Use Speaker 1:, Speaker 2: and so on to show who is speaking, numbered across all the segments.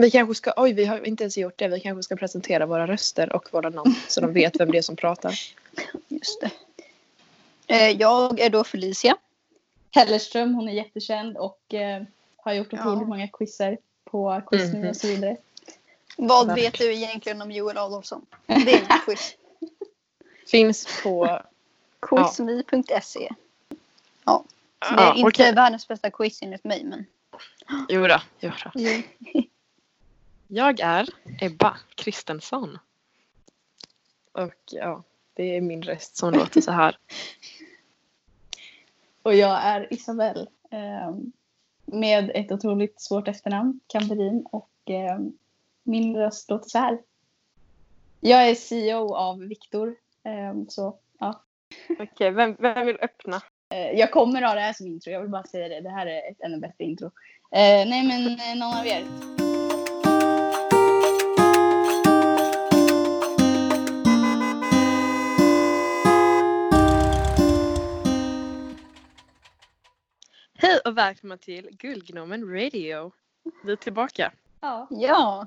Speaker 1: Vi kanske ska, oj vi har inte ens gjort det, vi kanske ska presentera våra röster och våra namn så de vet vem det är som pratar.
Speaker 2: Just det. Eh, jag är då Felicia.
Speaker 3: Hellerström, hon är jättekänd och eh, har gjort
Speaker 2: Ja.
Speaker 3: otroligt många quizzer på Quizme
Speaker 1: Mhm.
Speaker 3: och så vidare.
Speaker 2: Vad
Speaker 1: Verkligen.
Speaker 2: vet du egentligen om Joel Adolfsson? Det är mitt quiz.
Speaker 1: Finns på,
Speaker 2: Quizme.se. Ja, det är
Speaker 1: ja
Speaker 2: inte
Speaker 1: okej.
Speaker 2: världens bästa quiz enligt mig men.
Speaker 1: Jodå, jodå. Jag är Ebba Kristensson. Och ja, det är min röst som låter så här.
Speaker 3: Och jag är Isabelle. Eh, med ett otroligt svårt efternamn, Kamperin. Och eh, min röst låter så här. Jag är CEO av Viktor. Eh, så ja.
Speaker 1: Okej, vem, vem vill öppna?
Speaker 3: Eh, jag kommer ha det här som intro. Jag vill bara säga det. Det här är ett ännu bättre intro. Eh, nej men eh, någon av er.
Speaker 1: Hej och välkomna till Guldgnomen Radio. Vi är tillbaka.
Speaker 3: Ja,
Speaker 2: Ja,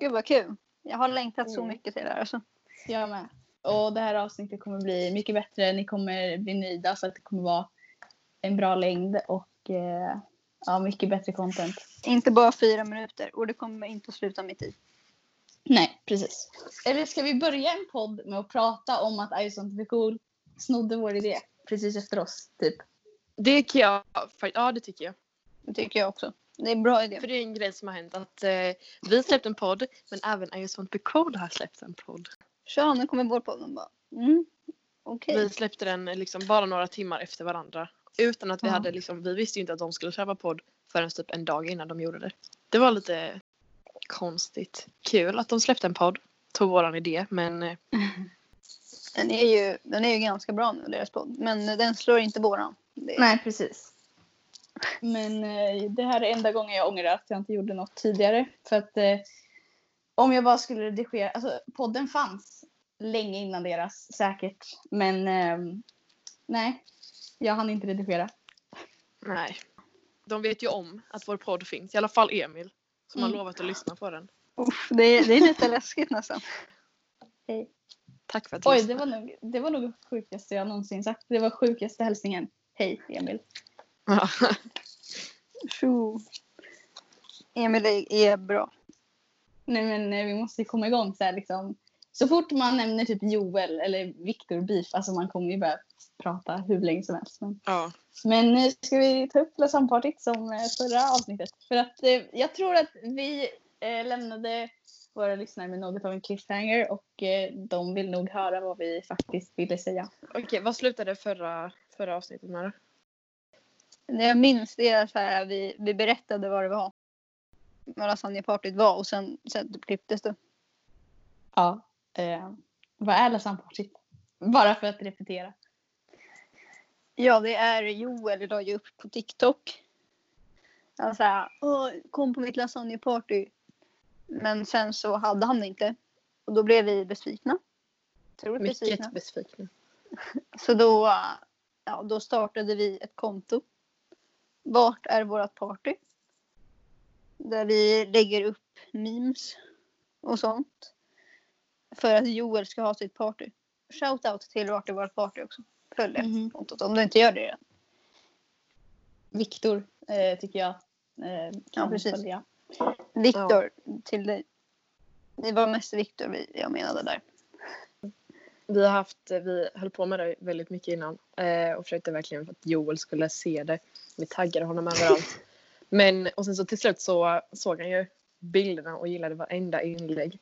Speaker 2: gud vad kul. Jag har längtat så
Speaker 3: Mm.
Speaker 2: mycket till det här. Alltså.
Speaker 3: jag med. Och det här avsnittet kommer bli mycket bättre. Ni kommer bli nöjda så att det kommer vara en bra längd och eh, ja, mycket bättre content.
Speaker 2: Inte bara fyra minuter och det kommer inte att sluta mitt i.
Speaker 3: Nej, precis. Eller ska vi börja en podd med att prata om att I sånt cool snodde vår idé precis efter oss, typ?
Speaker 1: Det kan jag, ja det tycker jag.
Speaker 2: Det tycker jag också. Det är en bra idé.
Speaker 1: För det är en grej som har hänt att eh, vi släppt en podd men även I just want to be cool har släppt en podd.
Speaker 2: Så nu kommer vår podd och bara. Mm. Okej.
Speaker 1: Vi släppte den liksom bara några timmar efter varandra. Utan att vi
Speaker 3: Ja.
Speaker 1: hade liksom, vi visste ju inte att de skulle släppa podd förrän typ en dag innan de gjorde det. Det var lite konstigt. Kul att de släppte en podd. Tog våran idé men eh,
Speaker 2: Den, är ju, den är ju ganska bra nu, deras podd. Men den slår inte våran. Det,
Speaker 3: Nej, precis. Men eh, det här är enda gången jag ångrar att jag inte gjorde något tidigare. För att eh, om jag bara skulle redigera, alltså podden fanns länge innan deras säkert. Men eh, nej, jag hann inte redigera.
Speaker 1: nej. De vet ju om att vår podd finns. I alla fall Emil. Som har
Speaker 3: Mm.
Speaker 1: lovat att lyssna på den.
Speaker 2: Uff, det, är, det är lite läskigt nästan.
Speaker 3: Hej.
Speaker 1: Tack för att
Speaker 3: Oj,
Speaker 1: du
Speaker 3: det
Speaker 1: lyssnade.
Speaker 3: var, nog, det var nog det sjukaste jag någonsin sagt. Det var sjukaste hälsningen. Hej Emil.
Speaker 1: Ja.
Speaker 2: Tjo. Emil är, är bra.
Speaker 3: Nej men eh, vi måste komma igång så här liksom. Så fort man nämner typ Joel eller Viktor Beef, alltså man kommer ju börja prata hur länge som helst. Men,
Speaker 1: ja.
Speaker 3: men nu ska vi ta upp Lasampartyt som eh, förra avsnittet. För att eh, jag tror att vi eh, lämnade våra lyssnare med något av en cliffhanger och eh, de vill nog höra vad vi faktiskt ville säga.
Speaker 1: Okej, vad slutade förra, förra avsnittet med?
Speaker 2: Det jag minns det är så här, vi, vi berättade vad det var. Vad lasagnepartyt var och sen, sen typ klipptes det.
Speaker 3: Ja. Eh, vad är Lasampartyt? Bara för att repetera.
Speaker 2: Ja, det är Joel la ju upp på TikTok. Han sa kom på mitt lasagneparty. Men sen så hade han det inte. Och då blev vi besvikna. Otroligt besvikna.
Speaker 1: Mycket besviken.
Speaker 2: Så då, ja, då startade vi ett konto. Vart är vårt party? Där vi lägger upp memes och sånt. För att Joel ska ha sitt party. Shoutout till Vart är vårt party också. Följ det
Speaker 3: Mhm.
Speaker 2: kontot om du inte gör det redan.
Speaker 3: Viktor eh, tycker jag eh, kan
Speaker 2: precis.
Speaker 3: följa.
Speaker 2: Viktor, till dig. Det var mest Viktor vi- jag menade där.
Speaker 1: Vi har haft, vi höll på med det väldigt mycket innan eh, och försökte verkligen för att Joel skulle se det. Vi taggade honom överallt. Men och sen så till slut så såg han ju bilderna och gillade varenda inlägg.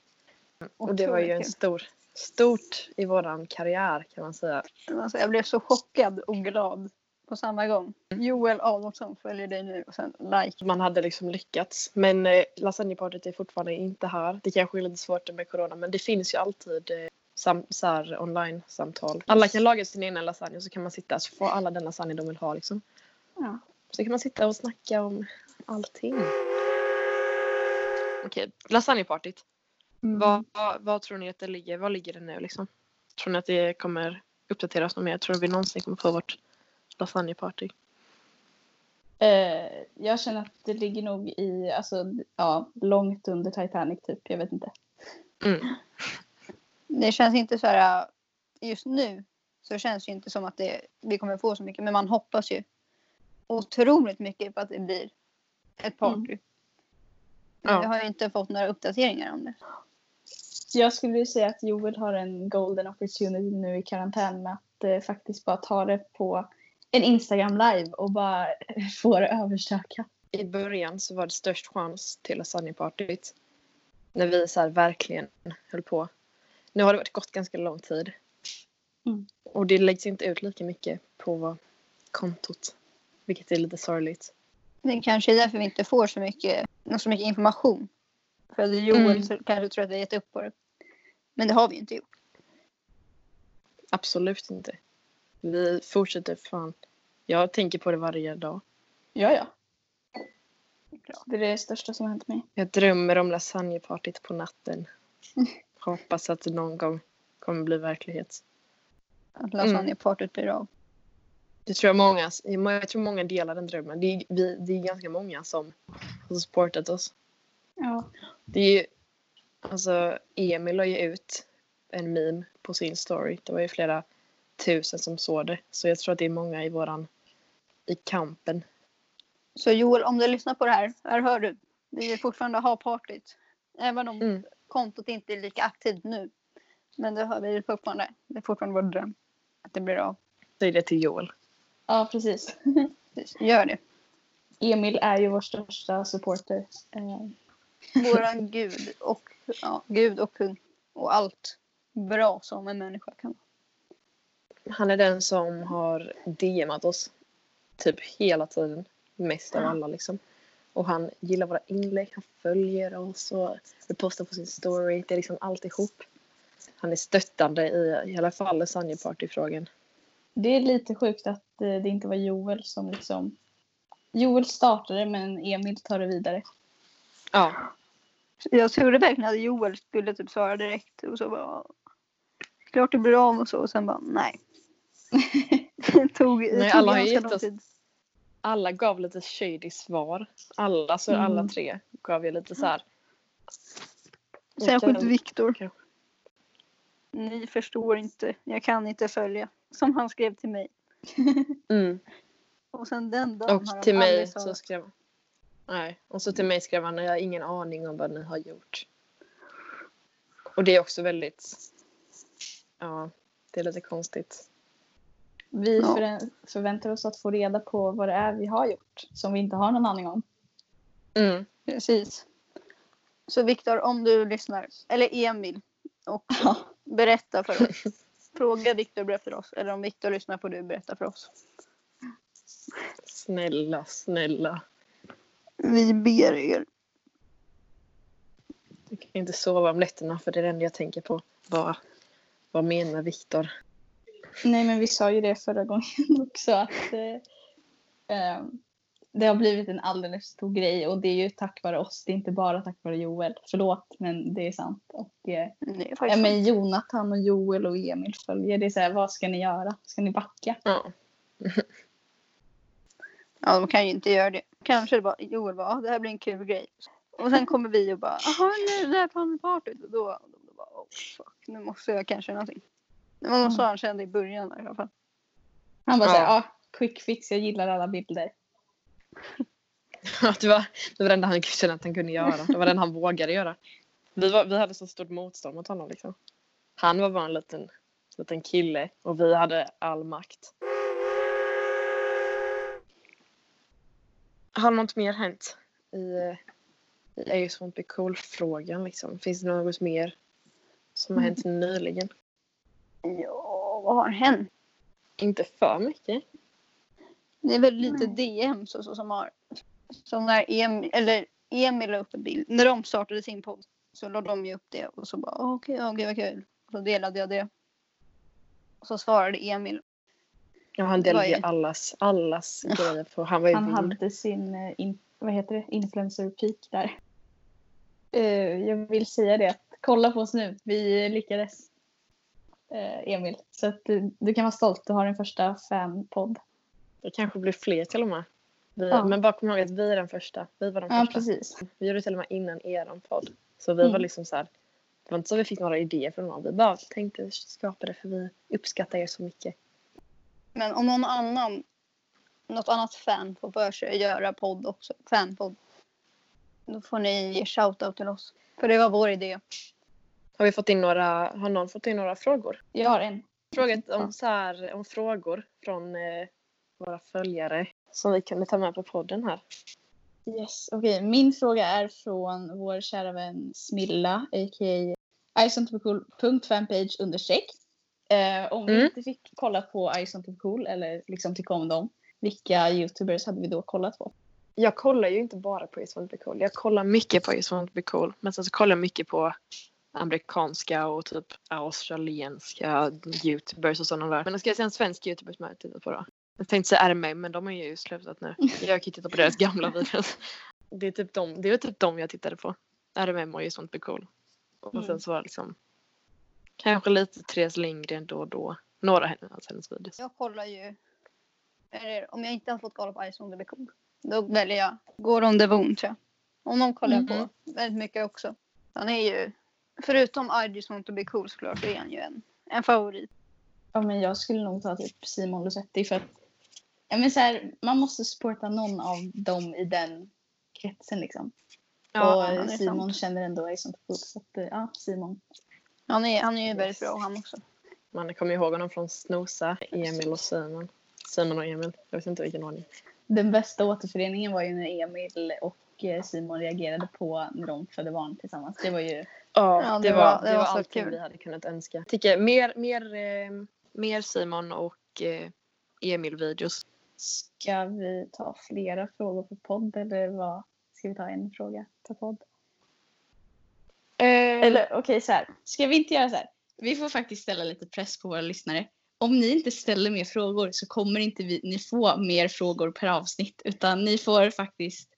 Speaker 1: Och det var ju en stor, stort i våran karriär kan man säga.
Speaker 2: Alltså, jag blev så chockad och glad på samma gång. Joel Adolfsson följer dig nu och sen like.
Speaker 1: Man hade liksom lyckats. Men eh, lasagnepartyt är fortfarande inte här. Det kanske är lite svårt med corona men det finns ju alltid eh, sam- så här online-samtal. Alla kan laga sin egen lasagne och så kan man sitta så får alla den lasagne de vill ha liksom.
Speaker 3: Ja.
Speaker 1: Så kan man sitta och snacka om allting. Okej, lasagnepartyt.
Speaker 3: Mm.
Speaker 1: Vad, vad, vad tror ni att det ligger? Vad ligger det nu liksom? Tror ni att det kommer uppdateras något mer? Tror ni vi någonsin kommer få vårt lasagneparty?
Speaker 3: Eh, jag känner att det ligger nog i, alltså, ja, långt under Titanic typ. Jag vet inte.
Speaker 1: Mm.
Speaker 2: Det känns inte så här, just nu så känns det inte som att det, vi kommer få så mycket. Men man hoppas ju otroligt mycket på att det blir ett party. Men
Speaker 1: Ja.
Speaker 2: Vi har ju inte fått några uppdateringar om det.
Speaker 3: Jag skulle ju säga att Joel har en golden opportunity nu i karantän med att eh, faktiskt bara ta det på en Instagram live och bara få det överstökat.
Speaker 1: I början så var det störst chans till lasagnepartyt. När vi så här verkligen höll på. Nu har det varit gått ganska lång tid.
Speaker 3: Mm.
Speaker 1: Och det läggs inte ut lika mycket på kontot. Vilket är lite sorgligt.
Speaker 2: Det kanske är därför vi inte får så mycket, så mycket information. För att Joel
Speaker 1: Mm.
Speaker 2: så kanske tror att vi har gett upp på det. Men det har vi inte gjort.
Speaker 1: Absolut inte. Vi fortsätter fan. Jag tänker på det varje dag.
Speaker 3: Ja, ja.
Speaker 2: Det är klart.
Speaker 3: Det är det största som har hänt mig.
Speaker 1: Jag drömmer om lasagnepartyt på natten. Hoppas att det någon gång kommer bli verklighet.
Speaker 2: Att lasagnepartyt blir av.
Speaker 1: Det tror jag många, jag tror många delar den drömmen. Det är, vi, det är ganska många som har supportat oss.
Speaker 3: Ja.
Speaker 1: Det är ju, alltså Emil la ju ut en meme på sin story. Det var ju flera tusen som såg det. Så jag tror att det är många i våran, i kampen.
Speaker 2: Så Joel, om du lyssnar på det här, här hör du. Vi vill fortfarande ha partyt. Även om
Speaker 1: Mm.
Speaker 2: Kontot inte är lika aktivt nu. Men det har vi fortfarande. Det är fortfarande vår dröm. Att det blir av.
Speaker 1: Säg det till Joel.
Speaker 3: ja, precis.
Speaker 2: Gör det.
Speaker 3: Emil är ju vår största supporter. Eh,
Speaker 2: Våran gud och, ja, gud och kung. Och allt bra som en människa kan vara.
Speaker 1: Han är den som har DMat oss typ hela tiden. Mest av alla liksom. Och han gillar våra inlägg, han följer oss och vi postar på sin story. Det är liksom alltihop. Han är stöttande i, i alla fall lasagnepartyfrågan.
Speaker 3: det är lite sjukt att eh, det inte var Joel som liksom... Joel startade men Emil tar det vidare.
Speaker 1: Ja,
Speaker 2: Jag trodde verkligen att Joel skulle typ svara direkt. Och så bara. Klart det blir av och så. Och sen bara nej. det tog, det
Speaker 1: Nej,
Speaker 2: tog
Speaker 1: alla har ju gett oss-
Speaker 2: tid.
Speaker 1: Alla gav lite shady svar. Alla, så
Speaker 3: Mm.
Speaker 1: alla tre gav ju lite så här.
Speaker 2: Särskilt
Speaker 1: Okej.
Speaker 2: Viktor. Ni förstår inte. Jag kan inte följa. Som han skrev till mig.
Speaker 1: Mm.
Speaker 2: Och sen den dagen har
Speaker 1: Och
Speaker 2: han
Speaker 1: till mig
Speaker 2: aldrig
Speaker 1: så skrev Nej, och så till mig skrev han jag har ingen aning om vad ni har gjort. Och det är också väldigt Ja, det är lite konstigt.
Speaker 3: Vi
Speaker 2: Ja.
Speaker 3: förvä- förväntar oss att få reda på vad det är vi har gjort som vi inte har någon aning om.
Speaker 1: Mm.
Speaker 2: Precis. Så Viktor, om du lyssnar. Eller Emil. Och
Speaker 3: Ja.
Speaker 2: berätta för oss. Fråga Viktor berätta för oss. Eller om Viktor lyssnar på du berätta för oss.
Speaker 1: Snälla, snälla.
Speaker 2: Vi ber er.
Speaker 1: Jag kan inte sova om nätterna för det är det enda jag tänker på. Vad, vad menar Viktor?
Speaker 3: Nej men vi sa ju det förra gången också att eh, eh, det har blivit en alldeles stor grej och det är ju tack vare oss. Det är inte bara tack vare Joel. Förlåt men det är sant. Och, eh,
Speaker 2: Det är
Speaker 3: ja, men Jonathan och Joel och Emil följer. Det är så här, vad ska ni göra? Ska ni backa?
Speaker 1: Ja.
Speaker 2: Ja, de kan ju inte göra det. Kanske bara, Joel bara, ah, det här blir en kul grej. Och sen kommer vi och bara, jaha nu det här panelpartyt. Och då, då bara, oh fuck, nu måste jag kanske göra någonting. Det var nog så han kände i början i alla fall.
Speaker 3: Han bara
Speaker 1: Ja.
Speaker 3: så här, ja, quick fix, jag gillar alla bilder.
Speaker 1: Ja, det, var, det var det enda han kände att han kunde göra. Det var den han vågade göra. Vi, var, vi hade så stort motstånd mot honom. Liksom. Han var bara en liten, liten kille och vi hade all makt. Har något mer hänt i, eh, i Ace Won't Be Cool-frågan? Liksom? Finns det något mer som har hänt nyligen?
Speaker 2: Ja, vad har hänt?
Speaker 1: Inte för mycket.
Speaker 2: Det är väl lite DMs och så som har. Som när Emil, eller Emil la upp en bild. När de startade sin podd så la de ju upp det och så bara "Åh, okej, okay, vad kul. Och så delade jag det. Och så svarade Emil.
Speaker 1: Ja, han delade ju allas, allas grejer på. Han var ju
Speaker 3: Han hade sin, eh, in, vad heter det, influencer peak där. Eh, jag vill säga det, att kolla på oss nu. Vi lyckades. Eh, Emil. Så att du, du kan vara stolt, du har din första fanpodd.
Speaker 1: Det kanske blir fler till och med. Vi,
Speaker 3: Ja.
Speaker 1: Men bara kom ihåg att vi är den första. Vi var de
Speaker 3: Ja,
Speaker 1: första.
Speaker 3: precis.
Speaker 1: Vi gjorde det till och med innan eran podd. Så vi
Speaker 3: Mm.
Speaker 1: var liksom så här. Det var inte så vi fick några idéer från någon. Vi bara tänkte skapa det för vi uppskattar er så mycket.
Speaker 2: Men om någon annan, något annat fan får för sig att göra podd också, fanpodd. Då får ni ge shoutout till oss. För det var vår idé.
Speaker 1: Har vi fått in några, har någon fått in några frågor?
Speaker 3: Jag har en.
Speaker 1: Frågat om, så här, om frågor från eh, våra följare som vi kunde ta med på podden här.
Speaker 3: Yes, okej. Min fråga är från vår kära vän Smilla, a.k.a. isontopcool.fanpage understreck. Eh, om vi
Speaker 1: Mm.
Speaker 3: inte fick kolla på isontopcool eller liksom tycka om dem, vilka youtubers hade vi då kollat på?
Speaker 1: Jag kollar ju inte bara på Be Cool. Jag kollar mycket på Be Cool. Men sen så kollar jag mycket på amerikanska och typ australienska youtubers och sådana där. Men ska jag säga en svensk youtuber som jag har tittat på då? Jag tänkte säga RMM men de har ju slutat nu. Jag kan titta på deras gamla videos. Det är typ de, det är typ de jag tittade på. RMM och Just To Be Cool. Och
Speaker 3: Mm.
Speaker 1: sen så var det liksom kanske lite Therese Lindgren då och då. Några av hennes videos.
Speaker 2: Jag kollar ju, eller om jag inte har fått kolla på Ice on the Cool, då väljer jag Går on the Wound tror jag. De kollar jag
Speaker 1: Mhm.
Speaker 2: på väldigt mycket också. Han är ju, förutom I just want to be cool såklart, så är han ju en, en favorit.
Speaker 3: Ja, men jag skulle nog ta typ Simon Lusetti för att ja, men så här, man måste supporta någon av dem i den kretsen liksom.
Speaker 1: Ja,
Speaker 3: och Simon
Speaker 2: sant.
Speaker 3: känner ändå Isontopcool så att eh, ja, Simon.
Speaker 2: Han är, han är ju väldigt bra han också.
Speaker 1: Man kommer ihåg honom från Snosa, Emil och Simon. Simon och Emil. Jag vet inte vilken ordning.
Speaker 3: Den bästa återföreningen var ju när Emil och eh, Simon reagerade på när de födde barn tillsammans. Det var ju
Speaker 1: Ja,
Speaker 2: Ja,
Speaker 1: det,
Speaker 2: det
Speaker 1: var,
Speaker 2: var-
Speaker 1: det var,
Speaker 2: var kul.
Speaker 1: vi hade kunnat önska. Tycker mer, mer, eh, mer Simon och eh, Emil-videos.
Speaker 3: Ska vi ta flera frågor på podd eller vad? Ska vi ta en fråga per podd?
Speaker 1: Eh,
Speaker 3: Eller okej så här. Ska vi inte göra så här? Vi får faktiskt ställa lite press på våra lyssnare. Om ni inte ställer mer frågor så kommer inte vi, ni få mer frågor per avsnitt. Utan ni får faktiskt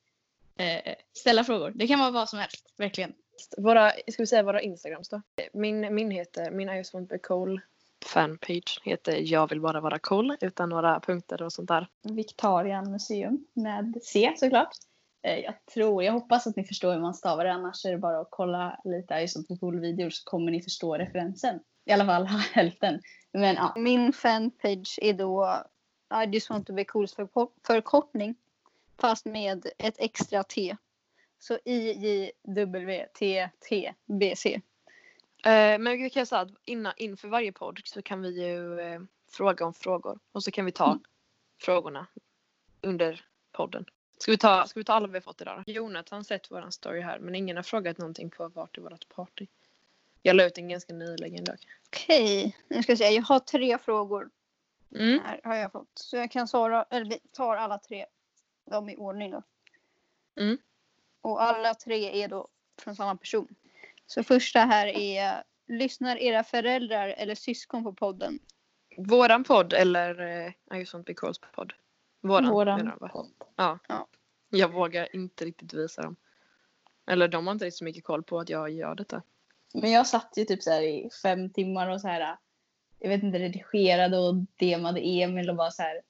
Speaker 3: eh, ställa frågor. Det kan vara vad som helst. Verkligen.
Speaker 1: Våra, ska vi säga våra Instagrams då? Min, min heter, min I just want to be cool fanpage heter Jag vill bara vara cool utan några punkter och sånt där.
Speaker 3: Victorian Museum med C såklart. Eh, jag tror, jag hoppas att ni förstår hur man stavar det. Annars är det bara att kolla lite Ison på cool videor så kommer ni förstå referensen. I alla fall hälften. Men ja.
Speaker 2: Min fanpage är då I just want to be cools förko- förkortning. Fast med ett extra T. Så IJWTTBC.
Speaker 1: Eh, men vi kan säga att innan, inför varje podd så kan vi ju eh, fråga om frågor och så kan vi ta
Speaker 3: Mm.
Speaker 1: frågorna under podden. Ska vi, ta, ska vi ta alla vi fått idag då? Jonathan har sett våran story här men ingen har frågat någonting på vart i vårt party. Jag la ut en ganska nyligen dock.
Speaker 2: Okej, nu ska jag se. Jag har tre frågor
Speaker 1: Mm.
Speaker 2: här har jag fått. Så jag kan svara, eller vi tar alla tre dem i ordning då.
Speaker 1: Mm.
Speaker 2: Och alla tre är då från samma person. Så första här är Lyssnar era föräldrar eller syskon på podden?
Speaker 1: Våran podd eller eh, I just want to be cool's podd? Våran.
Speaker 3: Våran podd.
Speaker 1: Ja.
Speaker 2: Ja.
Speaker 1: Jag vågar inte riktigt visa dem. Eller de har inte riktigt så mycket koll på att jag gör detta.
Speaker 3: Men jag satt ju typ så här i fem timmar och så här. Jag vet inte, redigerade och demade Emil och bara så här.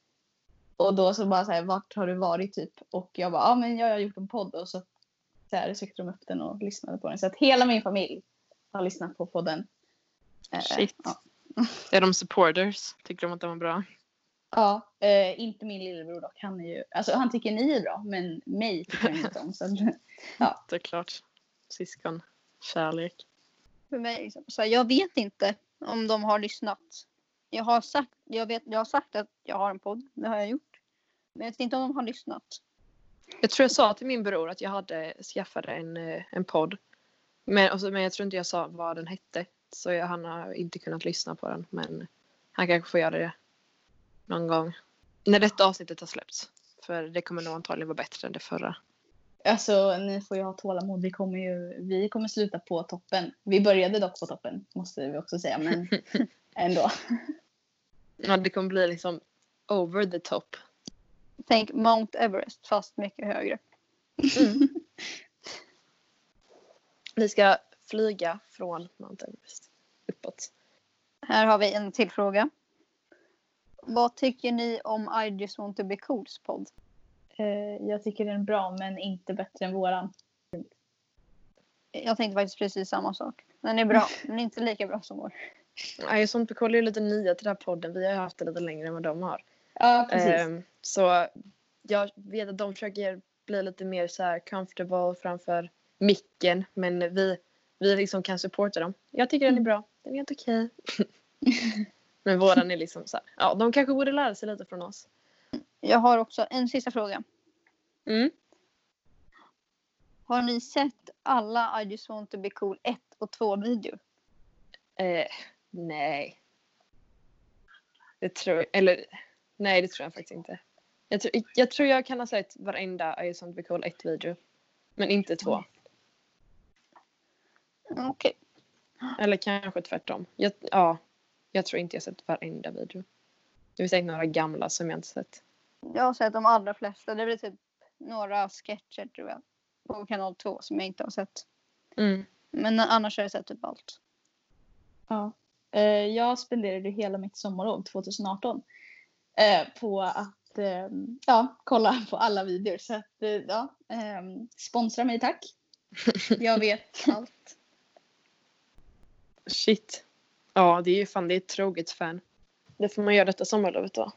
Speaker 3: Och då så bara så här, vart har du varit typ? Och jag bara, ja men jag har gjort en podd och så, så här sökte de upp den och lyssnade på den. Så att hela min familj har lyssnat på podden. Eh,
Speaker 1: Shit.
Speaker 3: Ja,
Speaker 1: Är de supporters? Tycker de att de var bra?
Speaker 3: ja eh, inte min lillebror dock. Han är ju, alltså han tycker ni är bra men mig tycker han inte om. Så att,
Speaker 1: Det är klart. Syskon. Kärlek.
Speaker 2: För mig, liksom. så jag vet inte om de har lyssnat. Jag har, sagt, jag, vet, jag har sagt att jag har en podd, det har jag gjort. Men jag vet inte om de har lyssnat.
Speaker 1: Jag tror jag sa till min bror att jag hade skaffat en, eh, en podd. Men, och så, men jag tror inte jag sa vad den hette. Så jag, han har inte kunnat lyssna på den. Men han kanske får göra det någon gång. När detta avsnittet har släppts. För det kommer nog antagligen vara bättre än det förra.
Speaker 3: Alltså ni får ju ha tålamod. Vi kommer ju vi kommer sluta på toppen. Vi började dock på toppen måste vi också säga. Men ändå.
Speaker 1: Ja, det kommer bli liksom over the top.
Speaker 2: Tänk Mount Everest fast mycket högre.
Speaker 1: Vi ska flyga från Mount Everest uppåt.
Speaker 2: Här har vi en till fråga. Vad tycker ni om I just want to be cools podd?
Speaker 3: Eh, jag tycker den är bra men inte bättre än våran.
Speaker 2: Jag tänkte faktiskt precis samma sak. Den är bra, men inte lika bra som vår.
Speaker 1: Nej, sånt vi kollar ju lite nya till den här podden. Vi har haft det lite längre än vad de har.
Speaker 3: Ja, precis.
Speaker 1: Ehm, så jag vet att de försöker bli lite mer så här comfortable framför micken. Men vi, vi liksom kan supporta dem. Jag tycker den är
Speaker 3: Mm.
Speaker 1: bra. Den är helt okej. men våran är liksom så här. Ja, de kanske borde lära sig lite från oss.
Speaker 2: Jag har också en sista fråga.
Speaker 1: Mm.
Speaker 2: Har ni sett alla I just want to be cool 1 och 2 videor?
Speaker 1: Eh, nej. Det tror jag. Eller nej, det tror jag faktiskt inte. Jag tror jag, tror jag kan ha sett varenda I just want to be cool 1 video. Men inte två.
Speaker 2: Okej.
Speaker 1: Eller kanske tvärtom. Jag, ja, jag tror inte jag sett varenda video. Det finns säkert några gamla som jag inte sett.
Speaker 2: Jag har sett de allra flesta. Det blir typ några sketcher tror jag. På kanal 2 som jag inte har sett.
Speaker 1: Mm.
Speaker 2: Men annars har jag sett typ allt.
Speaker 3: Ja. Eh, jag spenderade hela mitt sommarlov 2018 eh, på att eh, ja, kolla på alla videor. Så att, eh, ja, eh, sponsra mig tack. Jag vet allt.
Speaker 1: Shit. Ja, det är ju fan det är ett troget fan. Det får man göra detta sommarlovet då.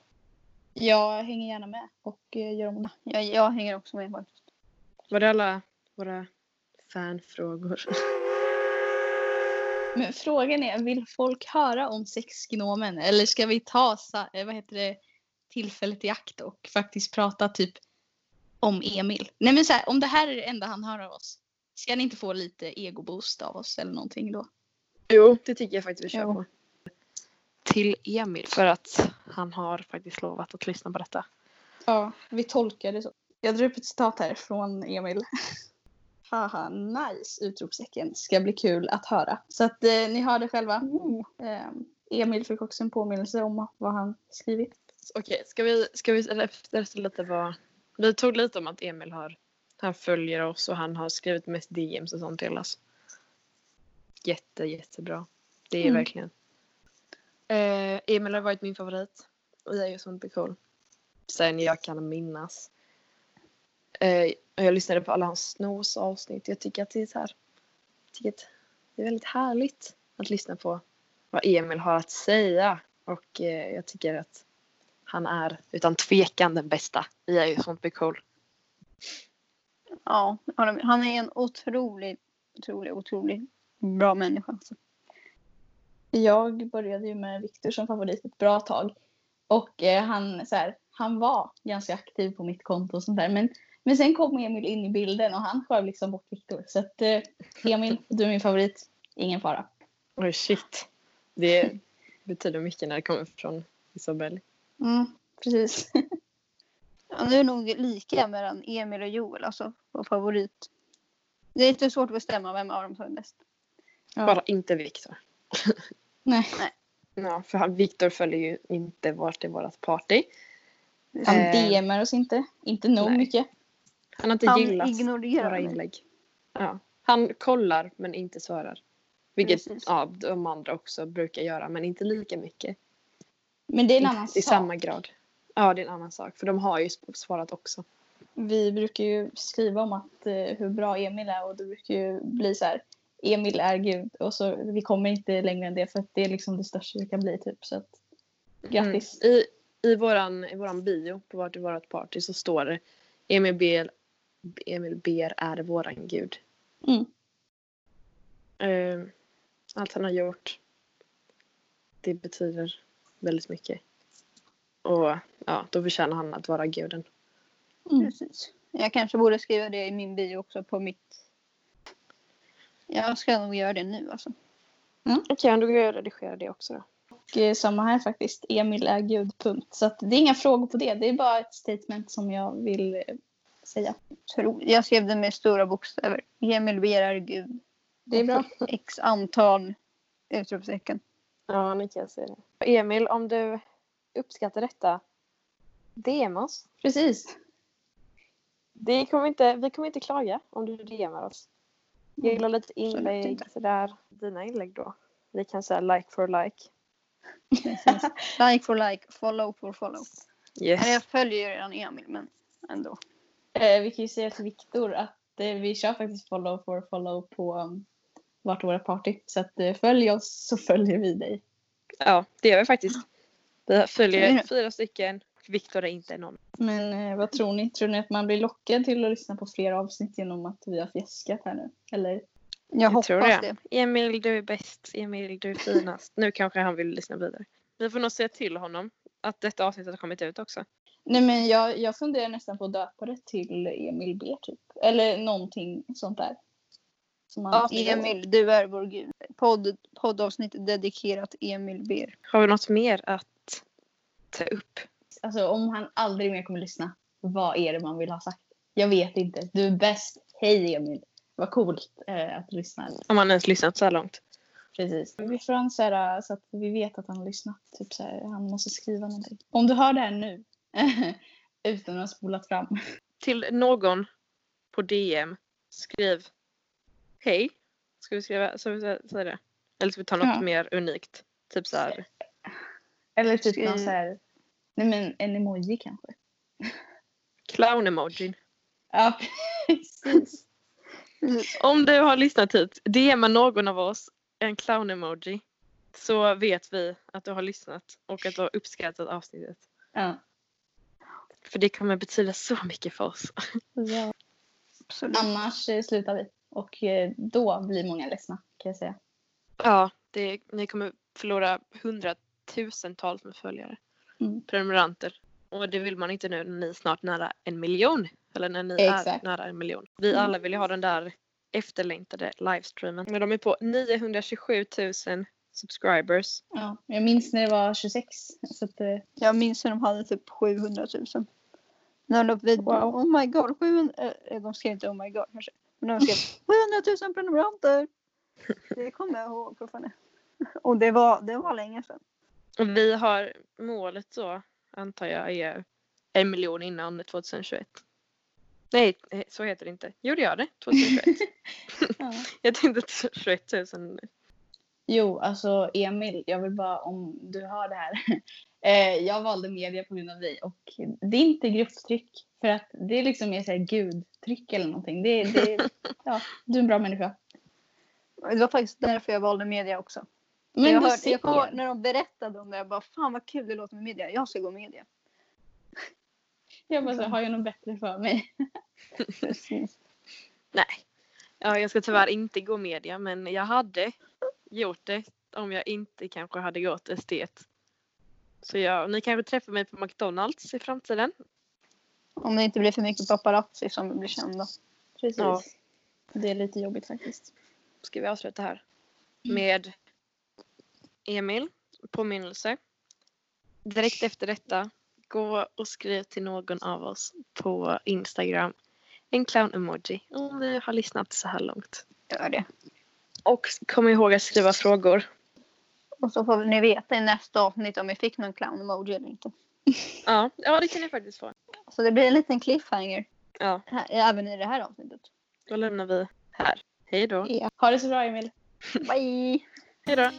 Speaker 3: Jag hänger gärna med och eh, gör om det.
Speaker 2: Jag, jag hänger också med faktiskt.
Speaker 1: Var det alla våra fanfrågor?
Speaker 3: Men frågan är, vill folk höra om sexgnomen eller ska vi ta eh, vad heter det, tillfället i akt och faktiskt prata typ om Emil? Nej men så här, om det här är det enda han hör av oss, ska ni inte få lite egoboost av oss eller någonting då?
Speaker 1: Jo, det tycker jag faktiskt vi kör
Speaker 2: Jo.
Speaker 1: på. Till Emil för att han har faktiskt lovat att lyssna på detta.
Speaker 3: Ja, vi tolkar det så. Jag drar upp ett citat här från Emil. Haha, nice! Utropstecken. Ska bli kul att höra. Så att eh, ni hör det själva. Eh, Emil fick också en påminnelse om vad han skrivit.
Speaker 1: Okej, ska vi, ska vi efter lite vad... Vi tog lite om att Emil har... Han följer oss och han har skrivit mest DMs och sånt till oss. Jätte, jättebra. Det är
Speaker 3: Mm.
Speaker 1: verkligen. Eh, Emil har varit min favorit. Och jag är ju sånt cool. Sen jag kan minnas. Eh, jag lyssnade på alla hans snos avsnitt. Jag tycker att det är så här. Tycker att det är väldigt härligt att lyssna på vad Emil har att säga. Och eh, jag tycker att han är utan tvekan den bästa. Vi är ju sånt blir cool.
Speaker 2: Ja, han är en otrolig, otrolig, otrolig bra människa. Alltså.
Speaker 3: Jag började ju med Viktor som favorit ett bra tag. Och eh, han, så här, han var ganska aktiv på mitt konto och sånt där. Men, men sen kom Emil in i bilden och han sköv liksom bort Viktor. Så att eh, Emil, du är min favorit. Ingen fara.
Speaker 1: Oj shit. Det betyder mycket när det kommer från Isabelle.
Speaker 3: Mm, precis.
Speaker 2: Ja, det är nog lika mellan Emil och Joel, alltså vår favorit. Det är lite svårt att bestämma vem av dem som är bäst.
Speaker 3: Ja.
Speaker 1: Bara inte Viktor.
Speaker 3: Nej.
Speaker 1: Ja, för han, Viktor följer ju inte vart till vårat party.
Speaker 3: Han
Speaker 1: Eh,
Speaker 3: DMar oss inte. Inte nog
Speaker 1: nej.
Speaker 3: mycket.
Speaker 1: Han har inte
Speaker 2: Han
Speaker 1: gillat
Speaker 2: ignorerar
Speaker 1: våra inlägg. Ja. Han kollar men inte svarar. Vilket
Speaker 2: Precis.
Speaker 1: ja, de andra också brukar göra men inte lika mycket.
Speaker 3: Men det är en annan
Speaker 1: I
Speaker 3: sak.
Speaker 1: samma grad. Ja, det är en annan sak. För de har ju svarat också.
Speaker 3: Vi brukar ju skriva om att, eh, hur bra Emil är och det brukar ju bli så här. Emil är gud och så vi kommer inte längre än det för att det är liksom det största vi kan bli typ. Så att, grattis.
Speaker 1: Mm. I, i, våran, I våran bio på vart i vårat party så står det Emil ber, Emil ber är våran gud.
Speaker 3: Mm.
Speaker 1: Eh, allt han har gjort. Det betyder väldigt mycket. Och ja, då förtjänar han att vara guden.
Speaker 3: Mm.
Speaker 2: Precis. Jag kanske borde skriva det i min bio också på mitt... Jag ska nog göra det nu alltså.
Speaker 1: Okej, okay, då går jag och redigerar det också då.
Speaker 3: Och eh, samma här faktiskt. Emil är gud, punkt. Så att det är inga frågor på det. Det är bara ett statement som jag vill eh, säga.
Speaker 2: Jag skrev det med stora bokstäver. Emil begär Gud.
Speaker 3: Det är bra.
Speaker 2: X antal utropstecken.
Speaker 1: Ja, nu kan jag se det. Emil, om du uppskattar detta, DM oss.
Speaker 3: Precis.
Speaker 1: Det kommer inte, vi kommer inte klaga om du DMar oss. Jag gillar lite inlägg
Speaker 2: inte.
Speaker 1: sådär. Dina inlägg då. Vi kan säga like for like.
Speaker 2: Like for like, follow for follow. Eller
Speaker 1: Yes.
Speaker 2: jag följer ju redan Emil men ändå.
Speaker 3: Eh, vi kan ju säga till Viktor att eh, vi kör faktiskt follow for follow på um, vart våra party. Så att eh, följ oss så följer vi dig.
Speaker 1: Ja, det gör vi faktiskt. Vi följer
Speaker 2: Mm.
Speaker 1: fyra stycken. Viktor är inte någon.
Speaker 3: Men eh, vad tror ni? Tror ni att man blir lockad till att lyssna på fler avsnitt genom att vi har fjäskat här nu? Eller?
Speaker 2: Jag, hoppas
Speaker 1: tror
Speaker 2: det.
Speaker 1: det. Emil, du är bäst. Emil, du är finast. Nu kanske han vill lyssna vidare. Vi får nog säga till honom att detta avsnittet har kommit ut också.
Speaker 3: Nej men jag, jag funderar nästan på att döpa det till Emil B typ. Eller någonting sånt där. Som
Speaker 1: Ja,
Speaker 2: Emil, du är vår gud. Podd, poddavsnitt dedikerat Emil Ber.
Speaker 1: Har vi något mer att ta upp?
Speaker 3: Alltså om han aldrig mer kommer lyssna. Vad är det man vill ha sagt? Jag vet inte. Du är bäst. Hej Emil. Vad coolt eh, att du lyssnar.
Speaker 1: Om han ens lyssnat så här långt.
Speaker 3: Precis. Vi får han så, här, så att vi vet att han har lyssnat. Typ så här, han måste skriva någonting. Om du hör det här nu. utan att ha spolat fram.
Speaker 1: Till någon på DM. Skriv Hej. Ska vi skriva, ska vi sä- säga det? Eller ska vi ta något
Speaker 3: Ja.
Speaker 1: mer unikt? Typ så här.
Speaker 3: Eller typ någon så här. Nej men en emoji kanske.
Speaker 1: Clown-emojin.
Speaker 3: Ja precis.
Speaker 1: Om du har lyssnat hit, DMa någon av oss en clown-emoji. Så vet vi att du har lyssnat och att du har uppskattat avsnittet.
Speaker 3: Ja.
Speaker 1: För det kommer betyda så mycket för oss.
Speaker 3: ja.
Speaker 2: Absolut.
Speaker 3: Annars eh, slutar vi. Och eh, då blir många ledsna kan jag säga.
Speaker 1: Ja, det, ni kommer förlora hundratusentals med följare.
Speaker 3: Mm.
Speaker 1: Prenumeranter. Och det vill man inte nu när ni är snart nära en miljon. Eller när ni är
Speaker 3: Exakt.
Speaker 1: nära en miljon. Vi
Speaker 3: Mm.
Speaker 1: alla vill ju ha den där efterlängtade livestreamen. Men de är på 927 000 subscribers.
Speaker 3: Ja. Jag minns när det var 26. Så att, eh,
Speaker 2: Jag minns när de hade typ 700 000. När de video.
Speaker 3: Wow.
Speaker 2: Oh my god, 700, eh, de skrev inte oh my god kanske. Men de skrev 700 000 prenumeranter. Det kommer jag ihåg fortfarande. Och det var, det var länge sedan.
Speaker 1: Och vi har målet då, antar jag, är en miljon innan 2021. Nej, eh, så heter det inte. Jo, det gör det. 2021.
Speaker 3: ja.
Speaker 1: jag tänkte 21 000.
Speaker 3: Jo, alltså Emil, jag vill bara om du hör det här. Eh, jag valde media på grund av dig och det är inte grupptryck. För att det är liksom mer såhär gudtryck eller någonting. Det, det, ja, du är en bra människa.
Speaker 2: Det var faktiskt därför jag valde media också.
Speaker 3: Men
Speaker 2: jag hörde, jag kom, när de berättade om det, jag bara fan vad kul det låter med media. Jag ska gå media.
Speaker 3: Jag bara så, har jag något bättre för mig?
Speaker 1: Nej. Ja, jag ska tyvärr inte gå media, men jag hade gjort det om jag inte kanske hade gått estet. Så ja, ni kanske träffar mig på McDonalds i framtiden.
Speaker 2: Om det inte blir för mycket paparazzi som blir kända.
Speaker 3: Precis.
Speaker 1: Ja.
Speaker 3: Det är lite jobbigt faktiskt.
Speaker 1: Ska vi avsluta här med Emil, påminnelse. Direkt efter detta, gå och skriv till någon av oss på Instagram en clown-emoji om ni har lyssnat så här långt.
Speaker 2: Gör det.
Speaker 1: Och kom ihåg att skriva frågor.
Speaker 2: Och så får ni veta i nästa avsnitt om vi fick någon clown emoji eller inte.
Speaker 1: Ja, ja det kan ni faktiskt få.
Speaker 2: Så det blir en liten cliffhanger.
Speaker 1: Ja,
Speaker 2: Här, även i det här avsnittet.
Speaker 1: då lämnar vi här. Hej då.
Speaker 2: Ja.
Speaker 3: Ha det så bra Emil.
Speaker 2: Bye!
Speaker 1: Hej då.